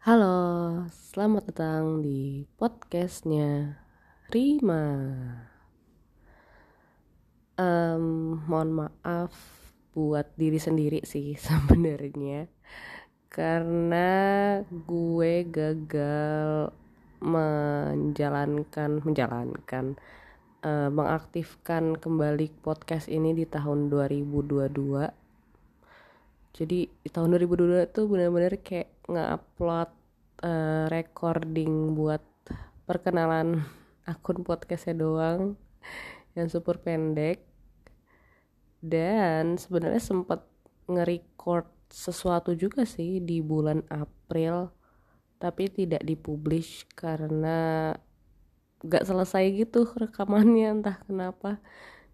Halo, selamat datang di podcastnya Rima. Um, mohon maaf buat diri sendiri sih sebenarnya, karena gue gagal menjalankan menjalankan uh, mengaktifkan kembali podcast ini di tahun 2022 jadi di tahun 2022 tuh bener-bener kayak nge-upload uh, recording buat perkenalan akun podcastnya doang yang super pendek. Dan sebenarnya sempat nge-record sesuatu juga sih di bulan April tapi tidak dipublish karena gak selesai gitu rekamannya entah kenapa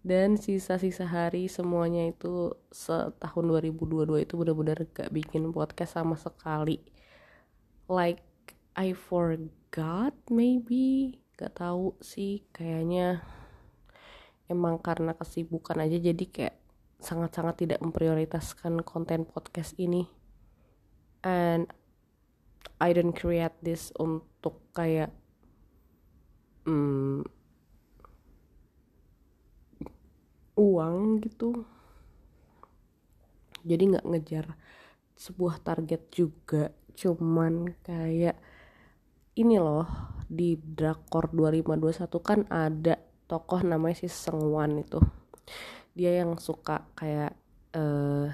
dan sisa-sisa hari semuanya itu setahun 2022 itu benar-benar gak bikin podcast sama sekali. Like I forgot maybe. Gak tahu sih kayaknya emang karena kesibukan aja jadi kayak sangat-sangat tidak memprioritaskan konten podcast ini. And I don't create this untuk kayak hmm, uang gitu. Jadi nggak ngejar sebuah target juga. Cuman kayak ini loh di drakor 2521 kan ada tokoh namanya si Sengwan itu. Dia yang suka kayak uh,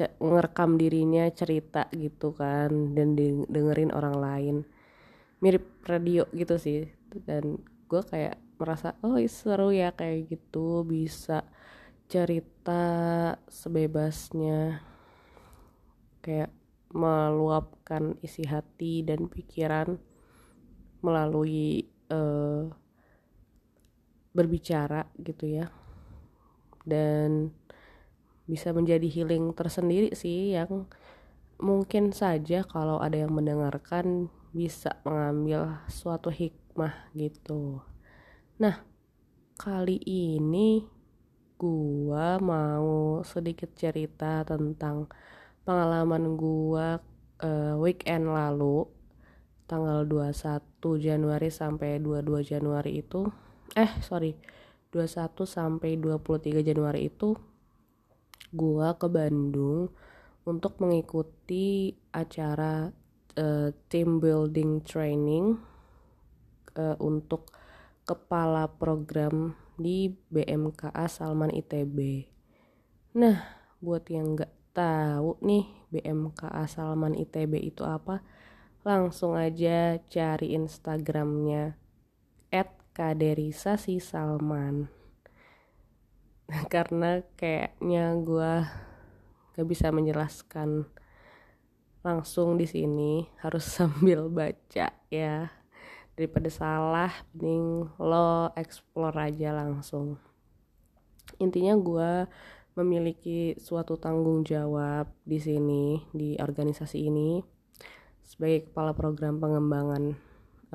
ngerekam dirinya cerita gitu kan dan dengerin orang lain. Mirip radio gitu sih. Dan gue kayak merasa oh seru ya kayak gitu bisa cerita sebebasnya. Kayak meluapkan isi hati dan pikiran melalui uh, berbicara gitu ya. Dan bisa menjadi healing tersendiri sih yang mungkin saja kalau ada yang mendengarkan bisa mengambil suatu hikmah gitu Nah, kali ini gua mau sedikit cerita tentang pengalaman gua uh, weekend lalu tanggal 21 Januari sampai 22 Januari itu eh sorry 21 sampai 23 Januari itu gua ke Bandung untuk mengikuti acara uh, team building training uh, untuk kepala program di BMKA Salman ITB. Nah, buat yang nggak tahu nih BMKA Salman ITB itu apa, langsung aja cari Instagramnya @kaderisasi Salman. Karena kayaknya gue gak bisa menjelaskan langsung di sini harus sambil baca ya daripada salah mending lo explore aja langsung. Intinya gue memiliki suatu tanggung jawab di sini di organisasi ini sebagai kepala program pengembangan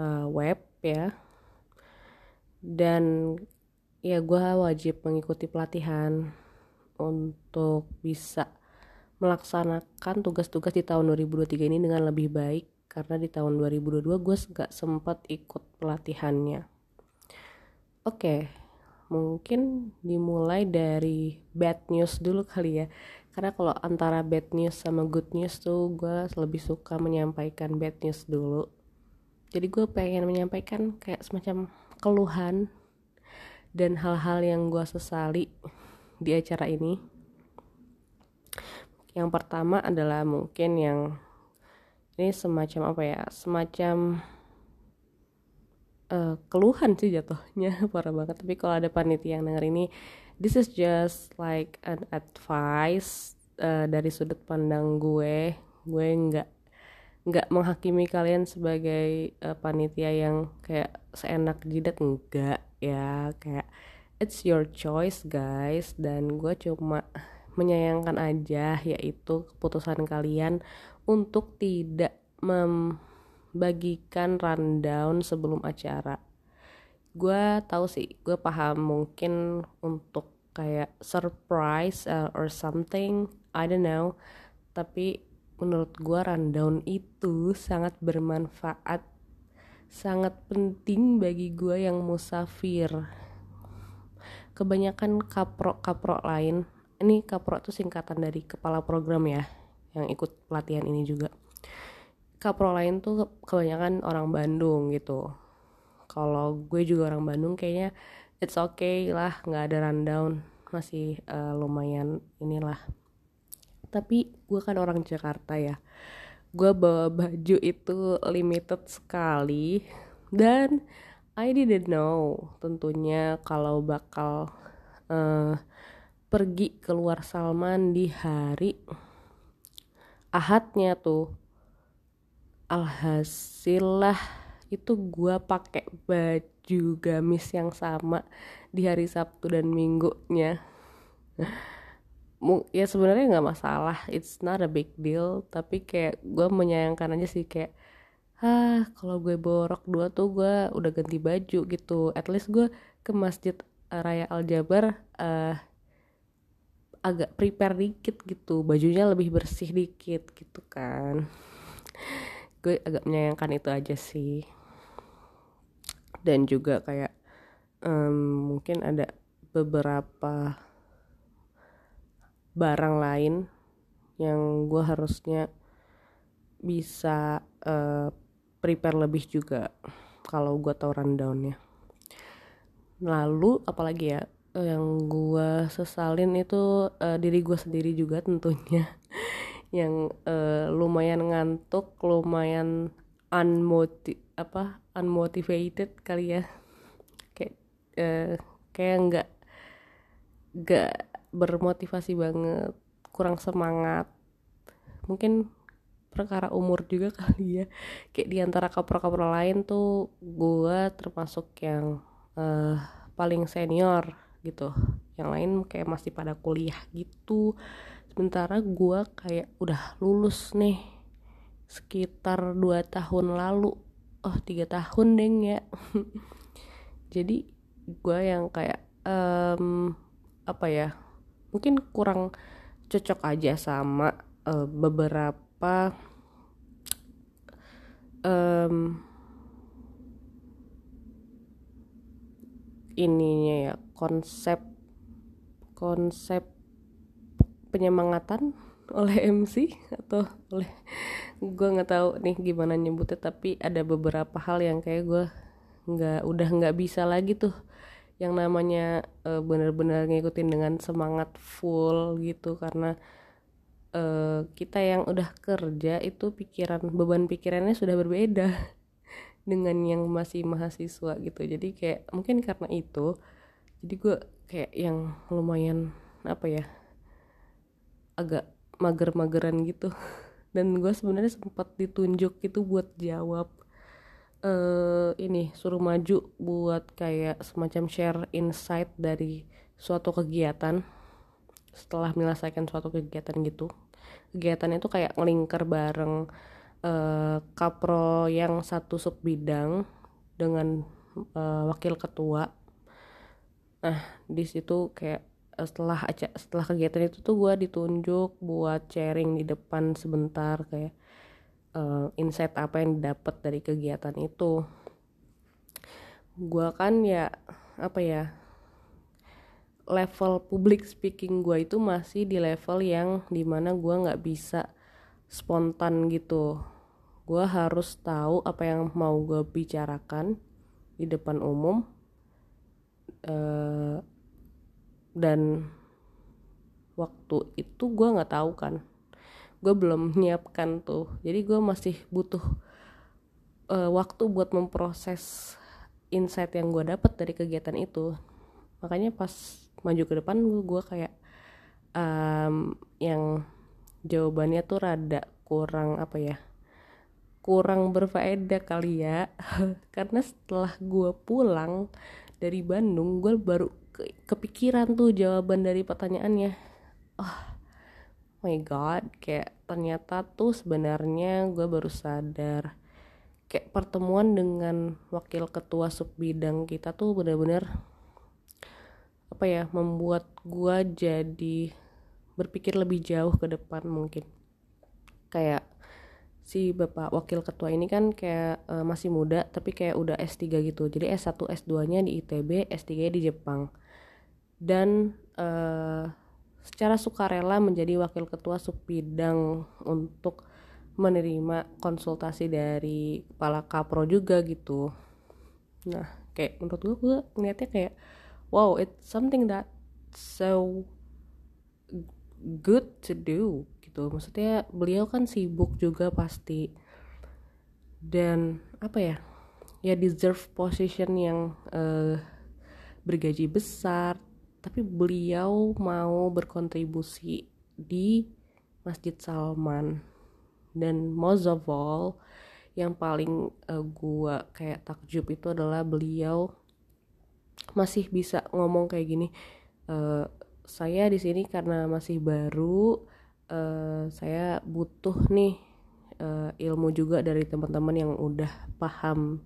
uh, web ya. Dan ya gue wajib mengikuti pelatihan untuk bisa melaksanakan tugas-tugas di tahun 2023 ini dengan lebih baik karena di tahun 2022 gue gak sempat ikut pelatihannya. Oke mungkin dimulai dari bad news dulu kali ya. Karena kalau antara bad news sama good news tuh gue lebih suka menyampaikan bad news dulu. Jadi gue pengen menyampaikan kayak semacam keluhan dan hal-hal yang gue sesali di acara ini. Yang pertama adalah mungkin yang ini semacam apa ya? Semacam uh, keluhan sih jatuhnya. Parah banget. Tapi kalau ada panitia yang denger ini this is just like an advice uh, dari sudut pandang gue. Gue nggak nggak menghakimi kalian sebagai uh, panitia yang kayak seenak jidat. Enggak ya. Kayak it's your choice guys. Dan gue cuma menyayangkan aja yaitu keputusan kalian untuk tidak membagikan rundown sebelum acara. Gue tahu sih gue paham mungkin untuk kayak surprise uh, or something I don't know. Tapi menurut gue rundown itu sangat bermanfaat sangat penting bagi gue yang musafir. Kebanyakan kapro-kapro lain. Ini kapro itu singkatan dari kepala program ya yang ikut pelatihan ini juga. Kapro lain tuh kebanyakan orang Bandung gitu. Kalau gue juga orang Bandung kayaknya it's okay lah nggak ada rundown. Masih uh, lumayan inilah. Tapi gue kan orang Jakarta ya. Gue bawa baju itu limited sekali. Dan I didn't know tentunya kalau bakal uh, pergi keluar Salman di hari Ahadnya tuh alhasil lah itu gue pakai baju gamis yang sama di hari Sabtu dan Minggunya. Ya sebenarnya nggak masalah it's not a big deal tapi kayak gue menyayangkan aja sih kayak ah kalau gue borok dua tuh gue udah ganti baju gitu. At least gue ke masjid raya Al Jabar uh, agak prepare dikit gitu. Bajunya lebih bersih dikit gitu kan. Gue agak menyayangkan itu aja sih. Dan juga kayak um, mungkin ada beberapa barang lain yang gue harusnya bisa uh, prepare lebih juga kalau gue tau rundownnya. Lalu apalagi ya yang gue sesalin itu uh, diri gue sendiri juga tentunya. Yang uh, lumayan ngantuk lumayan unmotiv apa unmotivated kali ya. Kayak uh, kayak nggak nggak bermotivasi banget kurang semangat. Mungkin perkara umur juga kali ya. Kayak di antara kapro-kapro lain tuh gue termasuk yang uh, paling senior gitu. Yang lain kayak masih pada kuliah gitu. Sementara gue kayak udah lulus nih sekitar dua tahun lalu. Oh tiga tahun deng ya. Jadi gue yang kayak um, apa ya mungkin kurang cocok aja sama uh, beberapa apa um, ininya ya konsep konsep penyemangatan oleh MC atau oleh gue nggak tahu nih gimana nyebutnya tapi ada beberapa hal yang kayak gue nggak udah nggak bisa lagi tuh yang namanya uh, bener-bener ngikutin dengan semangat full gitu karena uh, kita yang udah kerja itu pikiran beban pikirannya sudah berbeda dengan yang masih mahasiswa gitu. Jadi kayak mungkin karena itu jadi gue kayak yang lumayan apa ya agak mager-mageran gitu. Dan gue sebenarnya sempat ditunjuk itu buat jawab uh, ini suruh maju buat kayak semacam share insight dari suatu kegiatan. Setelah menyelesaikan suatu kegiatan gitu. Kegiatan itu kayak ngelingker bareng uh, kapro yang satu sub bidang dengan uh, wakil ketua. Nah di situ kayak setelah setelah kegiatan itu tuh gue ditunjuk buat sharing di depan sebentar kayak uh, insight apa yang didapat dari kegiatan itu. Gue kan ya apa ya level public speaking gue itu masih di level yang di mana gue nggak bisa spontan gitu gue harus tahu apa yang mau gue bicarakan di depan umum uh, dan waktu itu gue nggak tahu kan. Gue belum menyiapkan tuh. Jadi gue masih butuh uh, waktu buat memproses insight yang gue dapat dari kegiatan itu. Makanya pas maju ke depan gue kayak um, yang jawabannya tuh rada kurang apa ya kurang berfaedah kali ya. Karena setelah gue pulang dari Bandung gue baru ke kepikiran tuh jawaban dari pertanyaannya. Oh my god kayak ternyata tuh sebenarnya gue baru sadar. Kayak pertemuan dengan wakil ketua sub bidang kita tuh bener-bener apa ya membuat gue jadi berpikir lebih jauh ke depan mungkin. Kayak si bapak wakil ketua ini kan kayak uh, masih muda tapi kayak udah S3 gitu. Jadi S1 S2 nya di ITB S3 di Jepang. Dan uh, secara sukarela menjadi wakil ketua subbidang untuk menerima konsultasi dari kepala kapro juga gitu. Nah kayak menurut gue gue ngeliatnya kayak wow it's something that so good to do gitu. Maksudnya beliau kan sibuk juga pasti. Dan apa ya ya deserve position yang uh, bergaji besar. Tapi beliau mau berkontribusi di Masjid Salman. Dan most of all yang paling uh, gua kayak takjub itu adalah beliau masih bisa ngomong kayak gini uh, saya di sini karena masih baru uh, saya butuh nih uh, ilmu juga dari teman-teman yang udah paham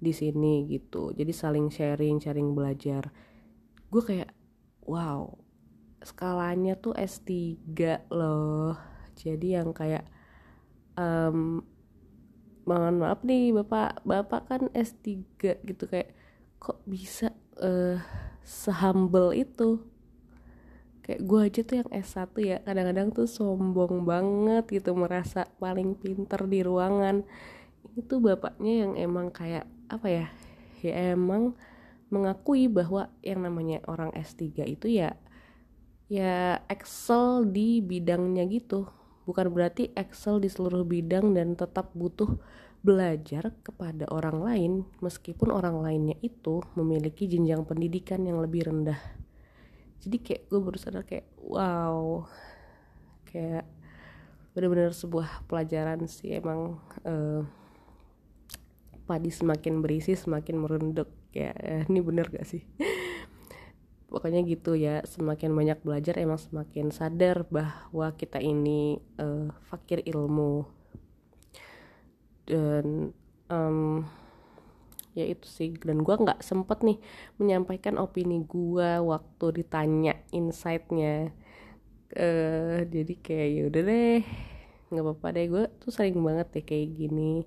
di sini gitu. Jadi saling sharing sharing belajar. Gue kayak wow skalanya tuh S3 loh. Jadi yang kayak um, mohon maaf nih bapak bapak kan S3 gitu kayak kok bisa uh, sehumble itu kayak gue aja tuh yang S1 ya kadang-kadang tuh sombong banget gitu merasa paling pinter di ruangan. Itu bapaknya yang emang kayak apa ya ya emang mengakui bahwa yang namanya orang S3 itu ya ya excel di bidangnya gitu. Bukan berarti excel di seluruh bidang dan tetap butuh belajar kepada orang lain meskipun orang lainnya itu memiliki jenjang pendidikan yang lebih rendah jadi kayak gue baru sadar kayak wow. Kayak benar-benar sebuah pelajaran sih emang uh, padi semakin berisi semakin merenduk ya ini bener gak sih? Pokoknya gitu ya semakin banyak belajar emang semakin sadar bahwa kita ini uh, fakir ilmu. Dan um, ya itu sih. Dan gue nggak sempet nih menyampaikan opini gue waktu ditanya insightnya. Uh, jadi kayak yaudah deh nggak apa-apa deh. Gue tuh sering banget deh kayak gini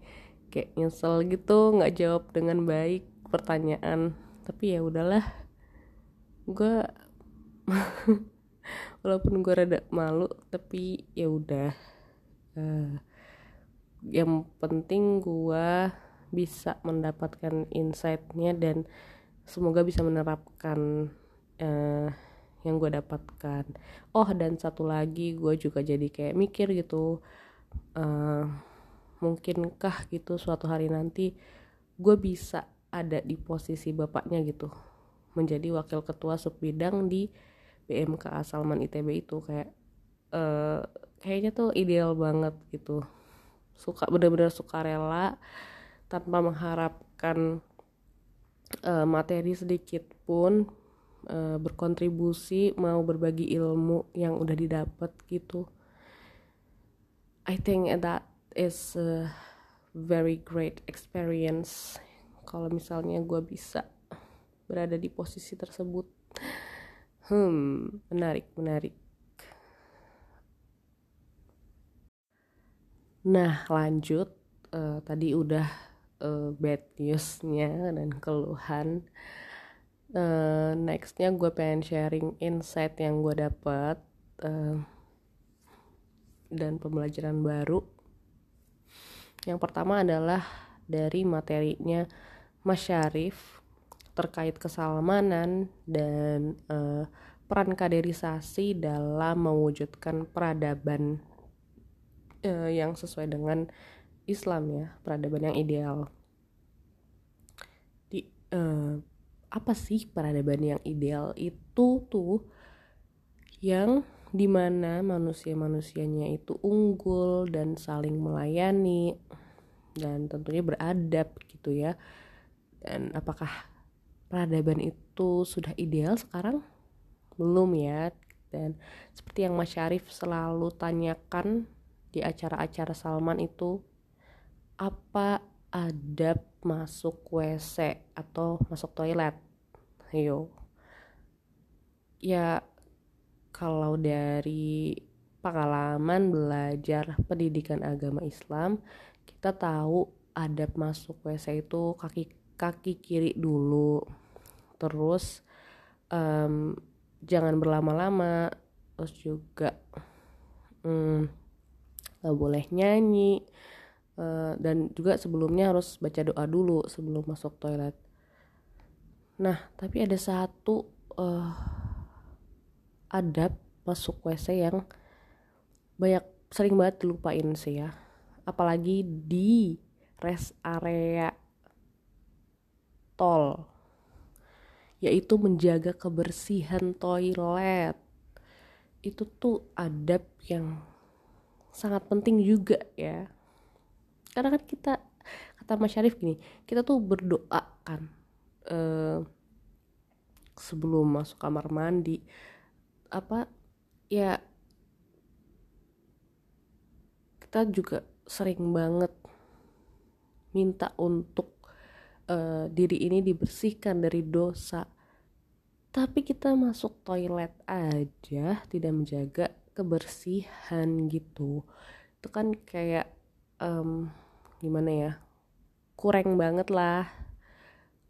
kayak nyesel gitu nggak jawab dengan baik pertanyaan. Tapi ya udahlah gue walaupun gue rada malu tapi ya udah. Uh, yang penting gue bisa mendapatkan insightnya dan semoga bisa menerapkan uh, yang gue dapatkan. Oh dan satu lagi gue juga jadi kayak mikir gitu uh, mungkinkah gitu suatu hari nanti gue bisa ada di posisi bapaknya gitu menjadi wakil ketua sub bidang di BMK Salman ITB itu. Kayak uh, kayaknya tuh ideal banget gitu. Suka bener-bener suka rela tanpa mengharapkan uh, materi sedikit pun uh, berkontribusi mau berbagi ilmu yang udah didapat gitu. I think that is a very great experience. Kalau misalnya gue bisa berada di posisi tersebut. Hmm menarik menarik. Nah lanjut uh, tadi udah uh, bad newsnya dan keluhan. Uh, nextnya gue pengen sharing insight yang gue dapet uh, dan pembelajaran baru. Yang pertama adalah dari materinya Mas Syarif terkait kesalmanan dan uh, peran kaderisasi dalam mewujudkan peradaban uh, yang sesuai dengan Islam ya peradaban yang ideal. Di uh, apa sih peradaban yang ideal itu tuh? Yang di mana manusia-manusianya itu unggul dan saling melayani dan tentunya beradab gitu ya. Dan apakah peradaban itu sudah ideal sekarang? Belum ya. Dan seperti yang Mas Syarif selalu tanyakan di acara-acara Salman itu apa adab masuk WC atau masuk toilet? Ayo. Ya kalau dari pengalaman belajar pendidikan agama Islam kita tahu adab masuk WC itu kaki kaki kiri dulu. Terus um, jangan berlama-lama. Terus juga um, gak boleh nyanyi uh, dan juga sebelumnya harus baca doa dulu sebelum masuk toilet. Nah tapi ada satu uh, adab masuk WC yang banyak sering banget dilupain sih ya. Apalagi di rest area tol yaitu menjaga kebersihan toilet. Itu tuh adab yang sangat penting juga ya karena kan kita kata Mas Syarif gini kita tuh berdoa kan eh, sebelum masuk kamar mandi apa ya kita juga sering banget minta untuk uh, diri ini dibersihkan dari dosa. Tapi kita masuk toilet aja tidak menjaga kebersihan gitu. Itu kan kayak um, gimana ya kurang banget lah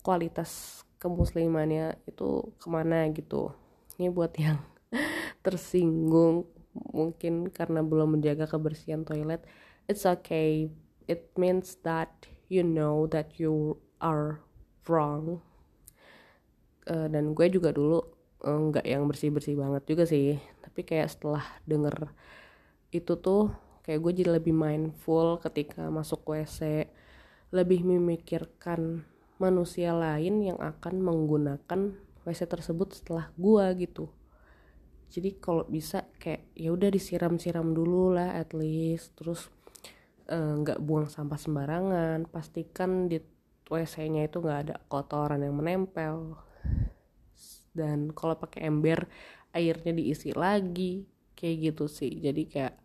kualitas kemuslimannya itu ke mana gitu. Ini buat yang tersinggung mungkin karena belum menjaga kebersihan toilet it's okay. It means that you know that you are wrong. Uh, dan gue juga dulu eh, nggak uh, yang bersih bersih banget juga sih. Tapi kayak setelah denger itu tuh kayak gue jadi lebih mindful ketika masuk WC lebih memikirkan manusia lain yang akan menggunakan WC tersebut setelah gue gitu. Jadi kalau bisa kayak ya udah disiram-siram dulu lah at least. Terus eh, nggak uh, buang sampah sembarangan. Pastikan di WC-nya itu nggak ada kotoran yang menempel. Dan kalau pakai ember airnya diisi lagi. Kayak gitu sih. Jadi kayak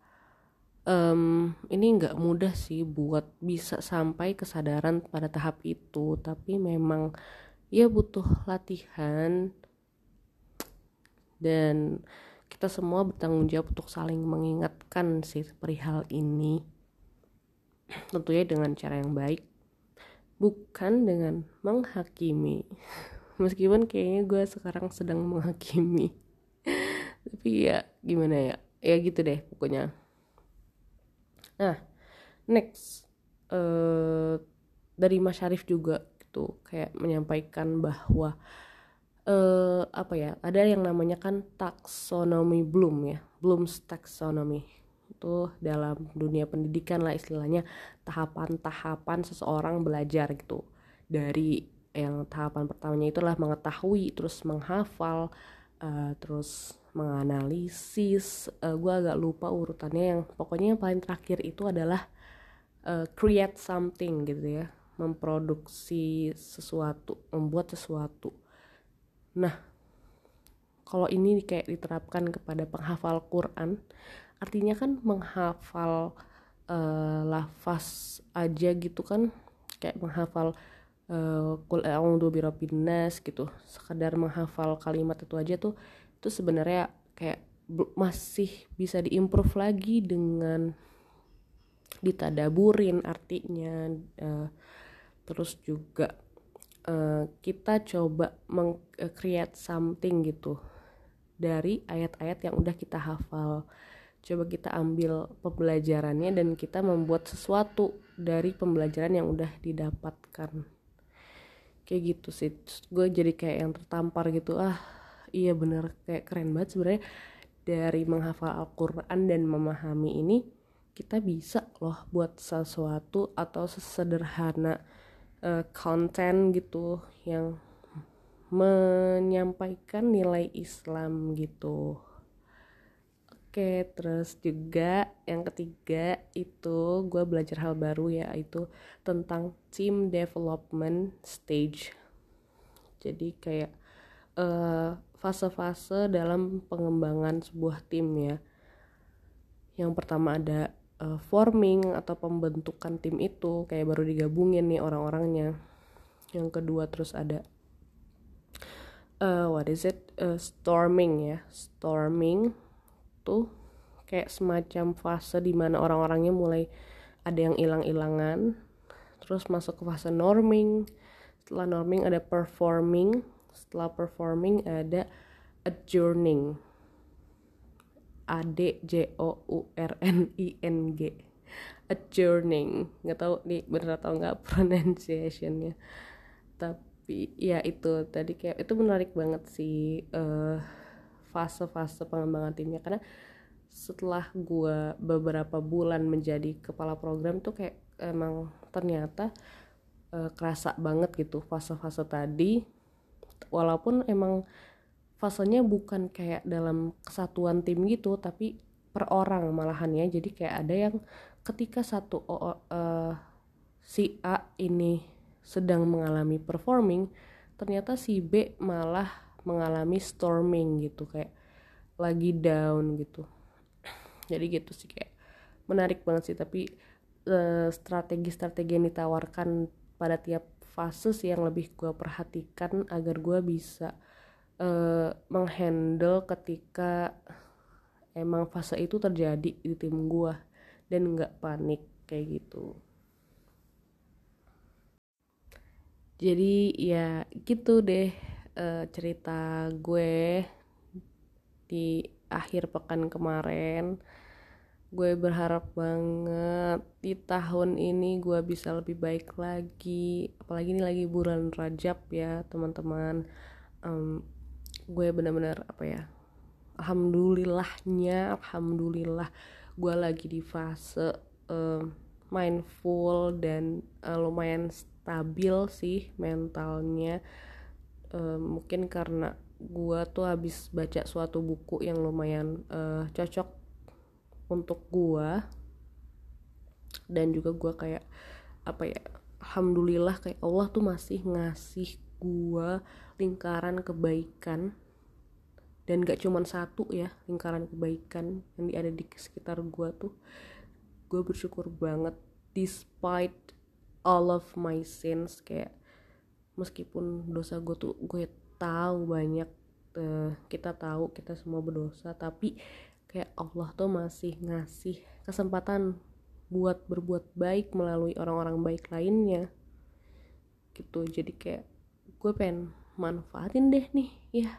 um, ini nggak mudah sih buat bisa sampai kesadaran pada tahap itu tapi memang ya butuh latihan dan kita semua bertanggung jawab untuk saling mengingatkan sih perihal ini. Tentunya dengan cara yang baik bukan dengan menghakimi. Meskipun kayaknya gue sekarang sedang menghakimi. Tapi ya gimana ya? Ya gitu deh pokoknya nah next uh, dari Mas Syarif juga gitu kayak menyampaikan bahwa uh, apa ya ada yang namanya kan taksonomi Bloom ya Bloom's taxonomy. Itu dalam dunia pendidikan lah istilahnya tahapan-tahapan seseorang belajar gitu. Dari yang tahapan pertamanya itulah mengetahui terus menghafal uh, terus menganalisis uh, gue agak lupa urutannya. Yang pokoknya yang paling terakhir itu adalah uh, create something gitu ya. Memproduksi sesuatu membuat sesuatu. Nah, kalau ini kayak diterapkan kepada penghafal Quran, artinya kan menghafal uh, lafaz aja gitu kan, kayak menghafal kul uh, a'udzu nas gitu. Sekedar menghafal kalimat itu aja tuh itu sebenarnya kayak masih bisa diimprove lagi dengan ditadaburin artinya uh, terus juga uh, kita coba meng-create something gitu dari ayat-ayat yang udah kita hafal. Coba kita ambil pembelajarannya dan kita membuat sesuatu dari pembelajaran yang udah didapatkan. Kayak gitu sih. Gue jadi kayak yang tertampar gitu ah iya bener kayak keren banget sebenarnya dari menghafal Al-Quran dan memahami ini kita bisa loh buat sesuatu atau sesederhana uh, konten gitu yang menyampaikan nilai Islam gitu. Oke, terus juga yang ketiga itu gue belajar hal baru ya itu tentang team development stage. Jadi kayak uh, fase-fase dalam pengembangan sebuah tim ya. Yang pertama ada uh, forming atau pembentukan tim itu kayak baru digabungin nih orang-orangnya. Yang kedua terus ada uh, what is it? Uh, storming ya. Storming tuh kayak semacam fase di mana orang-orangnya mulai ada yang hilang-hilangan terus masuk ke fase norming. Setelah norming ada performing setelah performing ada adjourning. A D J O U R N I N G. Adjourning. Nggak tahu nih bener atau nggak pronunciationnya. Tapi ya itu tadi kayak itu menarik banget sih uh, fase-fase pengembangan timnya. Karena setelah gue beberapa bulan menjadi kepala program tuh kayak emang ternyata uh, kerasa banget gitu fase-fase tadi walaupun emang fasenya bukan kayak dalam kesatuan tim gitu tapi per orang malahan ya jadi kayak ada yang ketika satu uh, si A ini sedang mengalami performing ternyata si B malah mengalami storming gitu kayak lagi down gitu. Jadi gitu sih kayak menarik banget sih. Tapi strategi strategi-strategi yang ditawarkan pada tiap fase sih yang lebih gue perhatikan agar gue bisa uh, menghandle ketika emang fase itu terjadi di tim gue dan nggak panik kayak gitu. Jadi ya gitu deh uh, cerita gue di akhir pekan kemarin gue berharap banget di tahun ini gue bisa lebih baik lagi. Apalagi ini lagi bulan rajab ya teman-teman. Um, gue benar-benar apa ya alhamdulillahnya alhamdulillah gue lagi di fase uh, mindful dan uh, lumayan stabil sih mentalnya. Uh, mungkin karena gue tuh habis baca suatu buku yang lumayan uh, cocok untuk gue dan juga gue kayak apa ya alhamdulillah kayak Allah tuh masih ngasih gue lingkaran kebaikan dan gak cuman satu ya lingkaran kebaikan yang ada di sekitar gue tuh. Gue bersyukur banget despite all of my sins kayak meskipun dosa gue tuh gue tahu banyak uh, kita tahu kita semua berdosa tapi kayak Allah tuh masih ngasih kesempatan buat berbuat baik melalui orang-orang baik lainnya. Gitu jadi kayak gue pengen manfaatin deh nih ya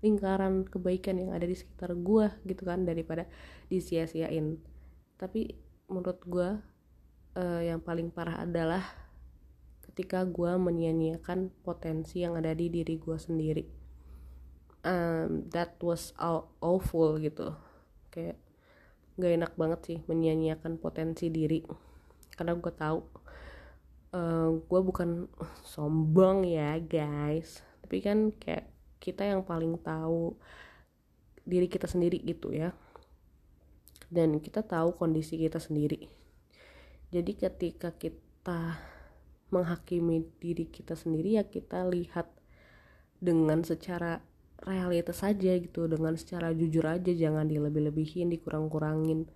lingkaran kebaikan yang ada di sekitar gue gitu kan daripada disia-siain. Tapi menurut gue uh, yang paling parah adalah ketika gue menyia-nyiakan potensi yang ada di diri gue sendiri. Um, that was awful gitu kayak gak enak banget sih menyia-nyiakan potensi diri. Karena gue tahu uh, gue bukan sombong ya guys. Tapi kan kayak kita yang paling tahu diri kita sendiri gitu ya. Dan kita tahu kondisi kita sendiri. Jadi ketika kita menghakimi diri kita sendiri ya kita lihat dengan secara realitas saja gitu dengan secara jujur aja jangan dilebih-lebihin dikurang-kurangin.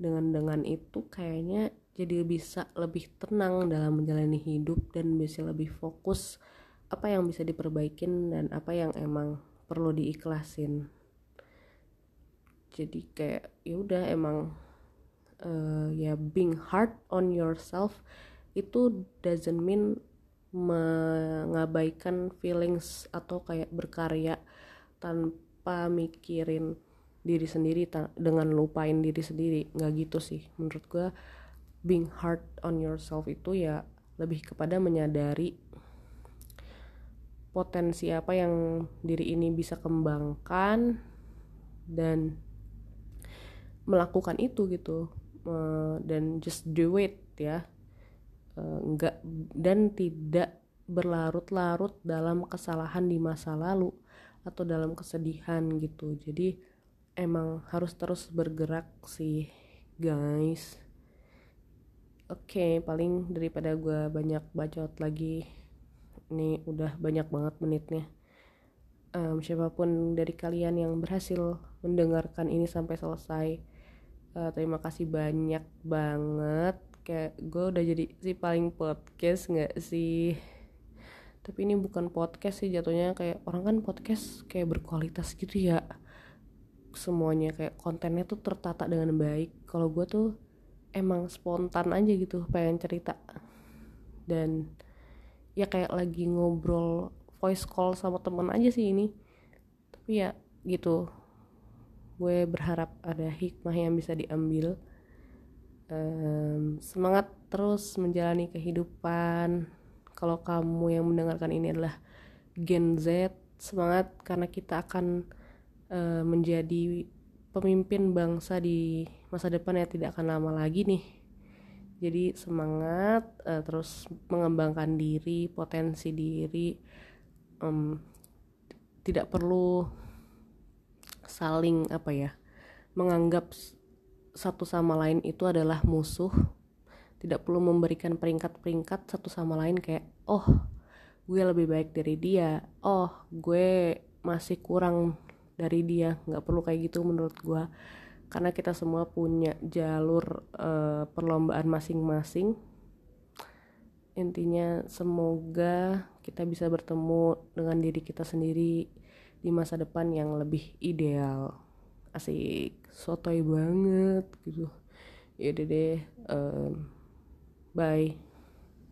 Dengan dengan itu kayaknya jadi bisa lebih tenang dalam menjalani hidup dan bisa lebih fokus apa yang bisa diperbaikin dan apa yang emang perlu diikhlasin. Jadi kayak ya udah emang uh, ya being hard on yourself itu doesn't mean mengabaikan feelings atau kayak berkarya tanpa mikirin diri sendiri dengan lupain diri sendiri. Nggak gitu sih. Menurut gue being hard on yourself itu ya lebih kepada menyadari potensi apa yang diri ini bisa kembangkan dan melakukan itu gitu. Dan just do it ya enggak eh, dan tidak berlarut-larut dalam kesalahan di masa lalu atau dalam kesedihan gitu. Jadi emang harus terus bergerak sih guys. Oke okay, paling daripada gue banyak bacot lagi ini udah banyak banget menitnya. Um, siapa pun dari kalian yang berhasil mendengarkan ini sampai selesai uh, terima kasih banyak banget kayak gue udah jadi si paling podcast nggak sih? Tapi ini bukan podcast sih jatuhnya kayak orang kan podcast kayak berkualitas gitu ya. Semuanya kayak kontennya tuh tertata dengan baik. Kalau gue tuh emang spontan aja gitu pengen cerita. Dan ya kayak lagi ngobrol voice call sama temen aja sih ini. Tapi ya gitu gue berharap ada hikmah yang bisa diambil um, semangat terus menjalani kehidupan. Kalau kamu yang mendengarkan ini adalah Gen Z semangat karena kita akan uh, menjadi pemimpin bangsa di masa depan yang tidak akan lama lagi nih. Jadi semangat uh, terus mengembangkan diri potensi diri. Um, tidak perlu saling apa ya menganggap satu sama lain itu adalah musuh. Tidak perlu memberikan peringkat-peringkat satu sama lain kayak oh gue lebih baik dari dia. Oh gue masih kurang dari dia. Nggak perlu kayak gitu menurut gue karena kita semua punya jalur uh, perlombaan masing-masing. Intinya semoga kita bisa bertemu dengan diri kita sendiri di masa depan yang lebih ideal asik sotoy banget gitu. Ya deh um, bye